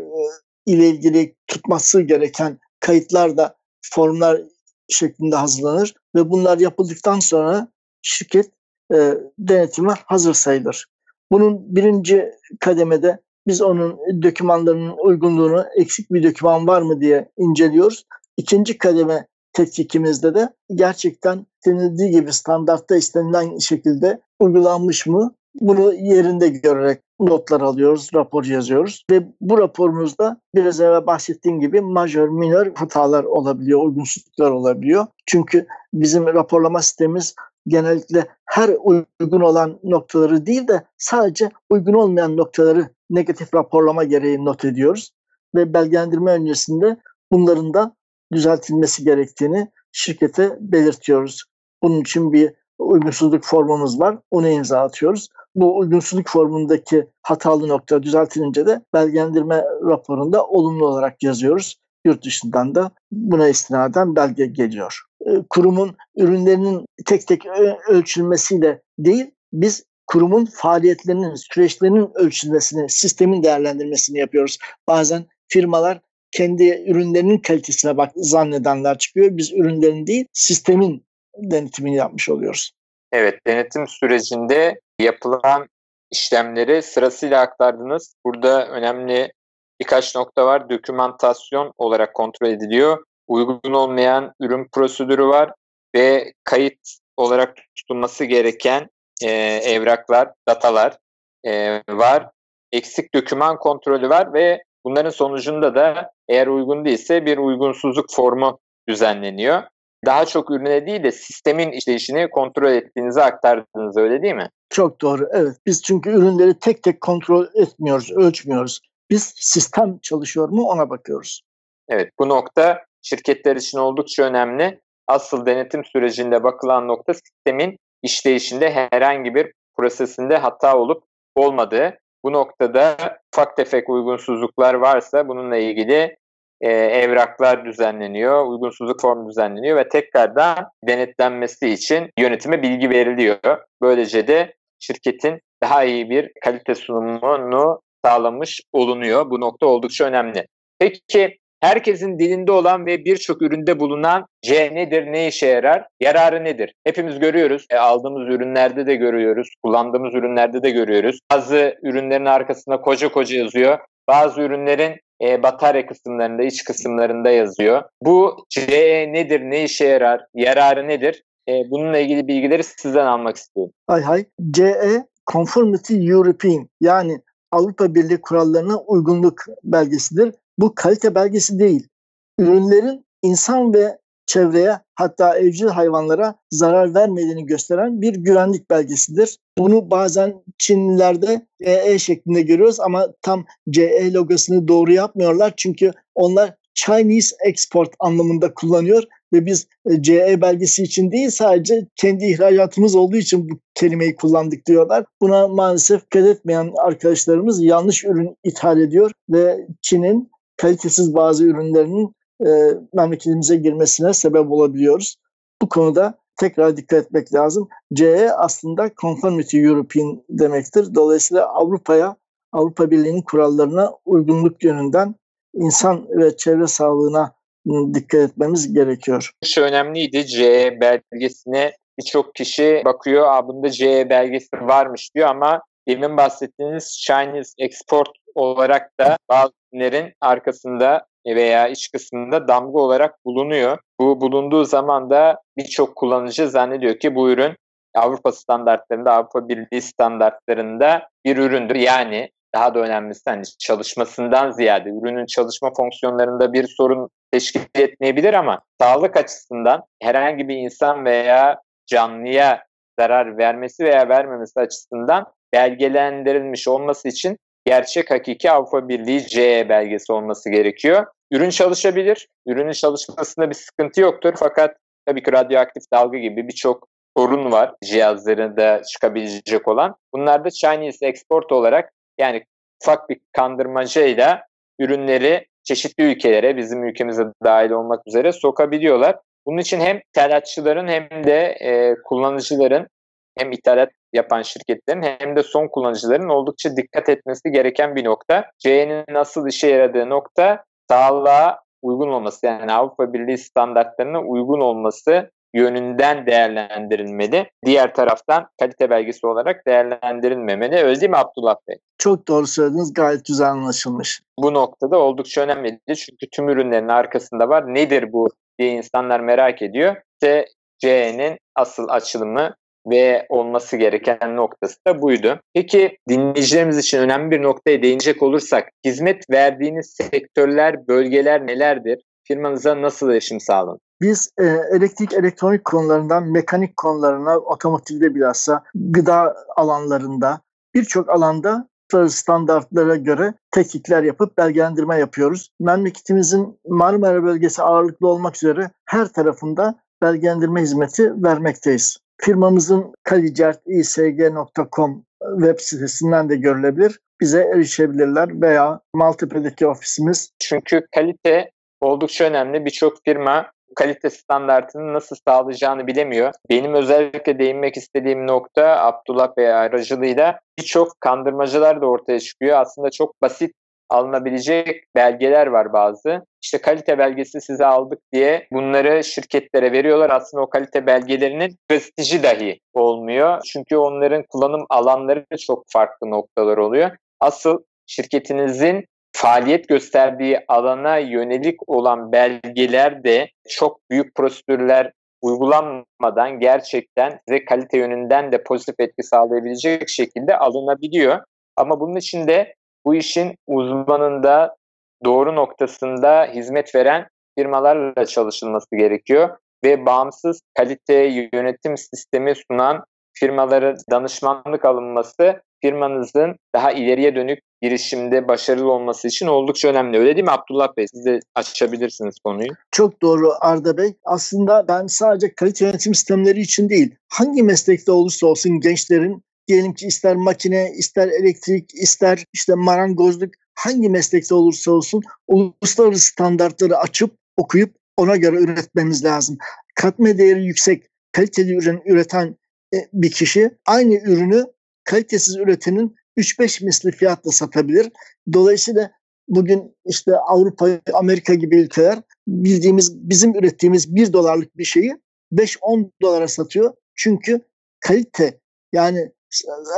ile ilgili tutması gereken kayıtlar da formlar şeklinde hazırlanır ve bunlar yapıldıktan sonra şirket e, denetime hazır sayılır. Bunun birinci kademede biz onun dokümanlarının uygunluğunu eksik bir doküman var mı diye inceliyoruz. İkinci kademe tetkikimizde de gerçekten denildiği gibi standartta istenilen şekilde uygulanmış mı bunu yerinde görerek notlar alıyoruz, rapor yazıyoruz ve bu raporumuzda biraz evvel bahsettiğim gibi majör, minör hatalar olabiliyor, uygunsuzluklar olabiliyor. Çünkü bizim raporlama sistemimiz genellikle her uygun olan noktaları değil de sadece uygun olmayan noktaları negatif raporlama gereği not ediyoruz ve belgelendirme öncesinde bunların da düzeltilmesi gerektiğini şirkete belirtiyoruz. Bunun için bir uygunsuzluk formumuz var. Onu imza atıyoruz. Bu uygunsuzluk formundaki hatalı nokta düzeltilince de belgelendirme raporunda olumlu olarak yazıyoruz. Yurt dışından da buna istinaden belge geliyor. E, kurumun ürünlerinin tek tek ölçülmesiyle değil, biz kurumun faaliyetlerinin, süreçlerinin ölçülmesini, sistemin değerlendirmesini yapıyoruz. Bazen firmalar kendi ürünlerinin kalitesine bak zannedenler çıkıyor. Biz ürünlerin değil, sistemin denetimini yapmış oluyoruz. Evet, denetim sürecinde yapılan işlemleri sırasıyla aktardınız. Burada önemli birkaç nokta var. Dokümantasyon olarak kontrol ediliyor. Uygun olmayan ürün prosedürü var ve kayıt olarak tutulması gereken e, evraklar, datalar e, var. Eksik doküman kontrolü var ve bunların sonucunda da eğer uygun değilse bir uygunsuzluk formu düzenleniyor daha çok ürüne değil de sistemin işleyişini kontrol ettiğinizi aktardınız öyle değil mi? Çok doğru evet. Biz çünkü ürünleri tek tek kontrol etmiyoruz, ölçmüyoruz. Biz sistem çalışıyor mu ona bakıyoruz. Evet bu nokta şirketler için oldukça önemli. Asıl denetim sürecinde bakılan nokta sistemin işleyişinde herhangi bir prosesinde hata olup olmadığı. Bu noktada ufak tefek uygunsuzluklar varsa bununla ilgili e, evraklar düzenleniyor, uygunsuzluk formu düzenleniyor ve tekrardan denetlenmesi için yönetime bilgi veriliyor. Böylece de şirketin daha iyi bir kalite sunumunu sağlamış olunuyor. Bu nokta oldukça önemli. Peki herkesin dilinde olan ve birçok üründe bulunan C nedir, ne işe yarar, yararı nedir? Hepimiz görüyoruz, e, aldığımız ürünlerde de görüyoruz, kullandığımız ürünlerde de görüyoruz. Bazı ürünlerin arkasında koca koca yazıyor. Bazı ürünlerin e, batarya kısımlarında, iç kısımlarında yazıyor. Bu CE nedir, ne işe yarar, yararı nedir? E, bununla ilgili bilgileri sizden almak istiyorum. Hay hay. CE Conformity European yani Avrupa Birliği kurallarına uygunluk belgesidir. Bu kalite belgesi değil. Ürünlerin insan ve çevreye hatta evcil hayvanlara zarar vermediğini gösteren bir güvenlik belgesidir. Bunu bazen Çinlilerde CE şeklinde görüyoruz ama tam CE logosunu doğru yapmıyorlar. Çünkü onlar Chinese export anlamında kullanıyor ve biz e, CE belgesi için değil sadece kendi ihracatımız olduğu için bu kelimeyi kullandık diyorlar. Buna maalesef dikkat etmeyen arkadaşlarımız yanlış ürün ithal ediyor ve Çin'in kalitesiz bazı ürünlerinin e, memleketimize girmesine sebep olabiliyoruz. Bu konuda tekrar dikkat etmek lazım. CE aslında Conformity European demektir. Dolayısıyla Avrupa'ya, Avrupa Birliği'nin kurallarına uygunluk yönünden insan ve çevre sağlığına dikkat etmemiz gerekiyor. Şu önemliydi. CE belgesine birçok kişi bakıyor. Aa, bunda CE belgesi varmış diyor ama demin bahsettiğiniz Chinese Export olarak da bazı arkasında veya iç kısmında damga olarak bulunuyor. Bu bulunduğu zaman da birçok kullanıcı zannediyor ki bu ürün Avrupa standartlarında, Avrupa Birliği standartlarında bir üründür. Yani daha da önemlisi hani çalışmasından ziyade ürünün çalışma fonksiyonlarında bir sorun teşkil etmeyebilir ama sağlık açısından herhangi bir insan veya canlıya zarar vermesi veya vermemesi açısından belgelendirilmiş olması için gerçek hakiki Avrupa Birliği CE belgesi olması gerekiyor. Ürün çalışabilir. Ürünün çalışmasında bir sıkıntı yoktur fakat tabii ki radyoaktif dalga gibi birçok sorun var cihazlarında çıkabilecek olan. Bunlar da Chinese export olarak yani ufak bir kandırmacayla ürünleri çeşitli ülkelere bizim ülkemize dahil olmak üzere sokabiliyorlar. Bunun için hem ithalatçıların hem de e, kullanıcıların hem ithalat yapan şirketlerin hem de son kullanıcıların oldukça dikkat etmesi gereken bir nokta. CE'nin nasıl işe yaradığı nokta sağlığa uygun olması yani Avrupa Birliği standartlarına uygun olması yönünden değerlendirilmeli. Diğer taraftan kalite belgesi olarak değerlendirilmemeli. Öyle değil mi Abdullah Bey? Çok doğru söylediniz. Gayet güzel anlaşılmış. Bu noktada oldukça önemli. Çünkü tüm ürünlerin arkasında var. Nedir bu diye insanlar merak ediyor. İşte CE'nin asıl açılımı ve olması gereken noktası da buydu. Peki dinleyicilerimiz için önemli bir noktaya değinecek olursak hizmet verdiğiniz sektörler, bölgeler nelerdir? Firmanıza nasıl erişim sağlanır? Biz e, elektrik elektronik konularından mekanik konularına, otomotivde bilhassa gıda alanlarında birçok alanda standartlara göre teknikler yapıp belgelendirme yapıyoruz. Memleketimizin Marmara bölgesi ağırlıklı olmak üzere her tarafında belgelendirme hizmeti vermekteyiz. Firmamızın kalicertisg.com web sitesinden de görülebilir. Bize erişebilirler veya Maltepe'deki ofisimiz. Çünkü kalite oldukça önemli. Birçok firma kalite standartını nasıl sağlayacağını bilemiyor. Benim özellikle değinmek istediğim nokta Abdullah Bey aracılığıyla birçok kandırmacılar da ortaya çıkıyor. Aslında çok basit alınabilecek belgeler var bazı. İşte kalite belgesi size aldık diye bunları şirketlere veriyorlar. Aslında o kalite belgelerinin prestiji dahi olmuyor. Çünkü onların kullanım alanları çok farklı noktalar oluyor. Asıl şirketinizin faaliyet gösterdiği alana yönelik olan belgeler de çok büyük prosedürler uygulanmadan gerçekten size kalite yönünden de pozitif etki sağlayabilecek şekilde alınabiliyor. Ama bunun için de bu işin uzmanında doğru noktasında hizmet veren firmalarla çalışılması gerekiyor ve bağımsız kalite yönetim sistemi sunan firmalara danışmanlık alınması firmanızın daha ileriye dönük girişimde başarılı olması için oldukça önemli. Öyle değil mi Abdullah Bey? Siz de açabilirsiniz konuyu. Çok doğru Arda Bey. Aslında ben sadece kalite yönetim sistemleri için değil, hangi meslekte olursa olsun gençlerin diyelim ki ister makine, ister elektrik, ister işte marangozluk hangi meslekte olursa olsun uluslararası standartları açıp okuyup ona göre üretmemiz lazım. Katma değeri yüksek, kaliteli ürün üreten e, bir kişi aynı ürünü kalitesiz üretenin 3-5 misli fiyatla satabilir. Dolayısıyla bugün işte Avrupa, Amerika gibi ülkeler bildiğimiz bizim ürettiğimiz 1 dolarlık bir şeyi 5-10 dolara satıyor. Çünkü kalite yani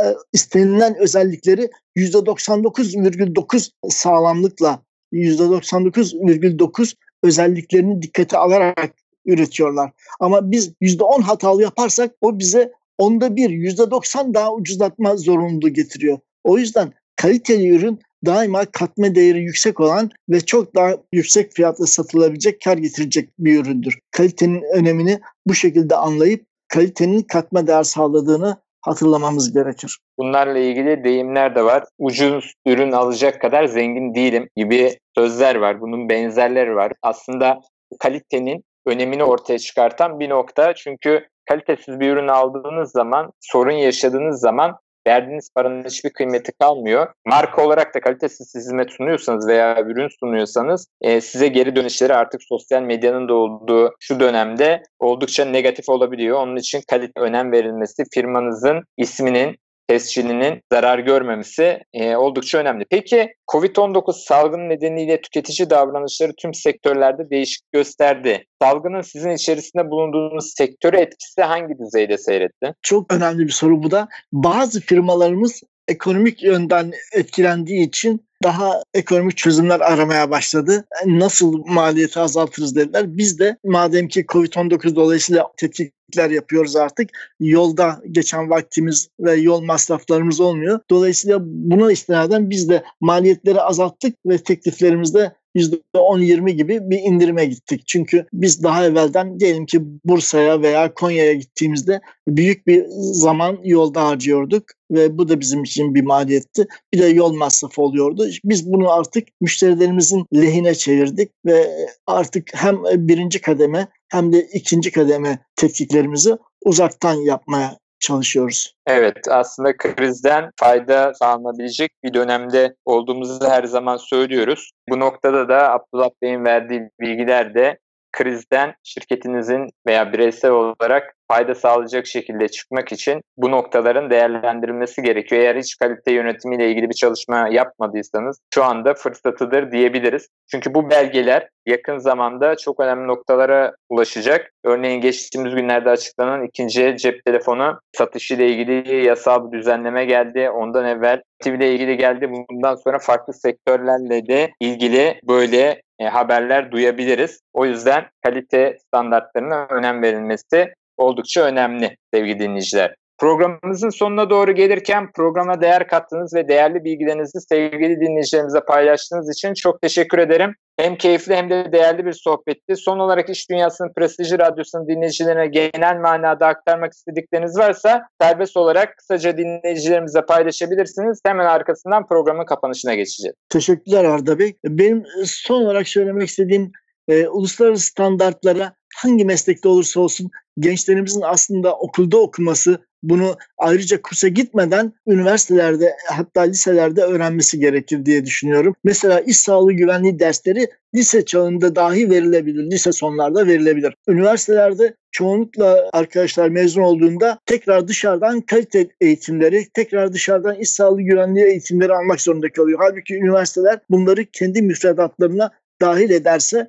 e, istenilen özellikleri %99,9 sağlamlıkla %99,9 özelliklerini dikkate alarak üretiyorlar. Ama biz %10 hatalı yaparsak o bize onda bir, %90 daha ucuzlatma zorunluluğu getiriyor. O yüzden kaliteli ürün daima katma değeri yüksek olan ve çok daha yüksek fiyatla satılabilecek, kar getirecek bir üründür. Kalitenin önemini bu şekilde anlayıp kalitenin katma değer sağladığını hatırlamamız gerekir. Bunlarla ilgili deyimler de var. Ucuz ürün alacak kadar zengin değilim gibi sözler var. Bunun benzerleri var. Aslında kalitenin önemini ortaya çıkartan bir nokta. Çünkü kalitesiz bir ürün aldığınız zaman, sorun yaşadığınız zaman verdiğiniz paranın hiçbir kıymeti kalmıyor. Marka olarak da kalitesiz hizmet sunuyorsanız veya ürün sunuyorsanız e, size geri dönüşleri artık sosyal medyanın da olduğu şu dönemde oldukça negatif olabiliyor. Onun için kalite önem verilmesi firmanızın isminin tescilinin zarar görmemesi e, oldukça önemli. Peki COVID-19 salgını nedeniyle tüketici davranışları tüm sektörlerde değişik gösterdi. Salgının sizin içerisinde bulunduğunuz sektöre etkisi hangi düzeyde seyretti? Çok önemli bir soru bu da. Bazı firmalarımız ekonomik yönden etkilendiği için daha ekonomik çözümler aramaya başladı. Nasıl maliyeti azaltırız dediler. Biz de madem ki Covid-19 dolayısıyla tetkikler yapıyoruz artık. Yolda geçen vaktimiz ve yol masraflarımız olmuyor. Dolayısıyla buna istinaden biz de maliyetleri azalttık ve tekliflerimizde %10-20 gibi bir indirime gittik. Çünkü biz daha evvelden diyelim ki Bursa'ya veya Konya'ya gittiğimizde büyük bir zaman yolda harcıyorduk ve bu da bizim için bir maliyetti. Bir de yol masrafı oluyordu. Biz bunu artık müşterilerimizin lehine çevirdik ve artık hem birinci kademe hem de ikinci kademe tetkiklerimizi uzaktan yapmaya çalışıyoruz. Evet aslında krizden fayda sağlanabilecek bir dönemde olduğumuzu her zaman söylüyoruz. Bu noktada da Abdullah Bey'in verdiği bilgiler de krizden şirketinizin veya bireysel olarak fayda sağlayacak şekilde çıkmak için bu noktaların değerlendirilmesi gerekiyor. Eğer hiç kalite yönetimiyle ilgili bir çalışma yapmadıysanız şu anda fırsatıdır diyebiliriz. Çünkü bu belgeler yakın zamanda çok önemli noktalara ulaşacak. Örneğin geçtiğimiz günlerde açıklanan ikinci cep telefonu satışı ile ilgili yasal bir düzenleme geldi. Ondan evvel TV ile ilgili geldi. Bundan sonra farklı sektörlerle de ilgili böyle e, haberler duyabiliriz. O yüzden kalite standartlarına önem verilmesi oldukça önemli sevgili dinleyiciler. Programımızın sonuna doğru gelirken programa değer kattığınız ve değerli bilgilerinizi sevgili dinleyicilerimize paylaştığınız için çok teşekkür ederim. Hem keyifli hem de değerli bir sohbetti. Son olarak İş Dünyası'nın prestijli radyosunun dinleyicilerine genel manada aktarmak istedikleriniz varsa serbest olarak kısaca dinleyicilerimize paylaşabilirsiniz. Hemen arkasından programın kapanışına geçeceğiz. Teşekkürler Arda Bey. Benim son olarak söylemek istediğim e, uluslararası standartlara hangi meslekte olursa olsun gençlerimizin aslında okulda okuması, bunu ayrıca kursa gitmeden üniversitelerde hatta liselerde öğrenmesi gerekir diye düşünüyorum. Mesela iş sağlığı güvenliği dersleri lise çağında dahi verilebilir. Lise sonlarda verilebilir. Üniversitelerde çoğunlukla arkadaşlar mezun olduğunda tekrar dışarıdan kalite eğitimleri, tekrar dışarıdan iş sağlığı güvenliği eğitimleri almak zorunda kalıyor. Halbuki üniversiteler bunları kendi müfredatlarına dahil ederse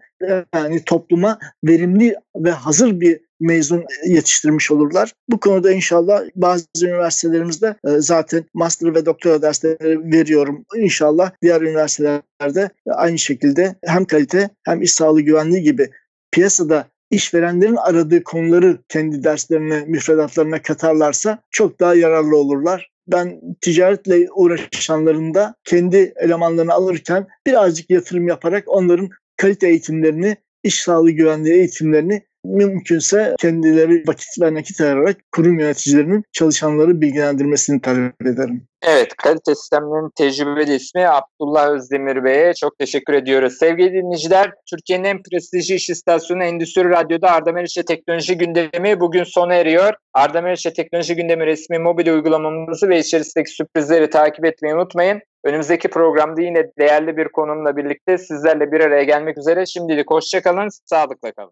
yani topluma verimli ve hazır bir mezun yetiştirmiş olurlar. Bu konuda inşallah bazı üniversitelerimizde e, zaten master ve doktora dersleri veriyorum. İnşallah diğer üniversitelerde aynı şekilde hem kalite hem iş sağlığı güvenliği gibi piyasada işverenlerin aradığı konuları kendi derslerine, müfredatlarına katarlarsa çok daha yararlı olurlar ben ticaretle uğraşanların da kendi elemanlarını alırken birazcık yatırım yaparak onların kalite eğitimlerini, iş sağlığı güvenliği eğitimlerini mümkünse kendileri vakit ve nakit ayırarak kurum yöneticilerinin çalışanları bilgilendirmesini talep ederim. Evet, kalite sistemlerinin tecrübeli ismi Abdullah Özdemir Bey'e çok teşekkür ediyoruz. Sevgili dinleyiciler, Türkiye'nin en prestijli iş istasyonu Endüstri Radyo'da Arda Meriç'e Teknoloji Gündemi bugün sona eriyor. Arda Meriç'e Teknoloji Gündemi resmi mobil uygulamamızı ve içerisindeki sürprizleri takip etmeyi unutmayın. Önümüzdeki programda yine değerli bir konumla birlikte sizlerle bir araya gelmek üzere. Şimdilik hoşçakalın, sağlıkla kalın.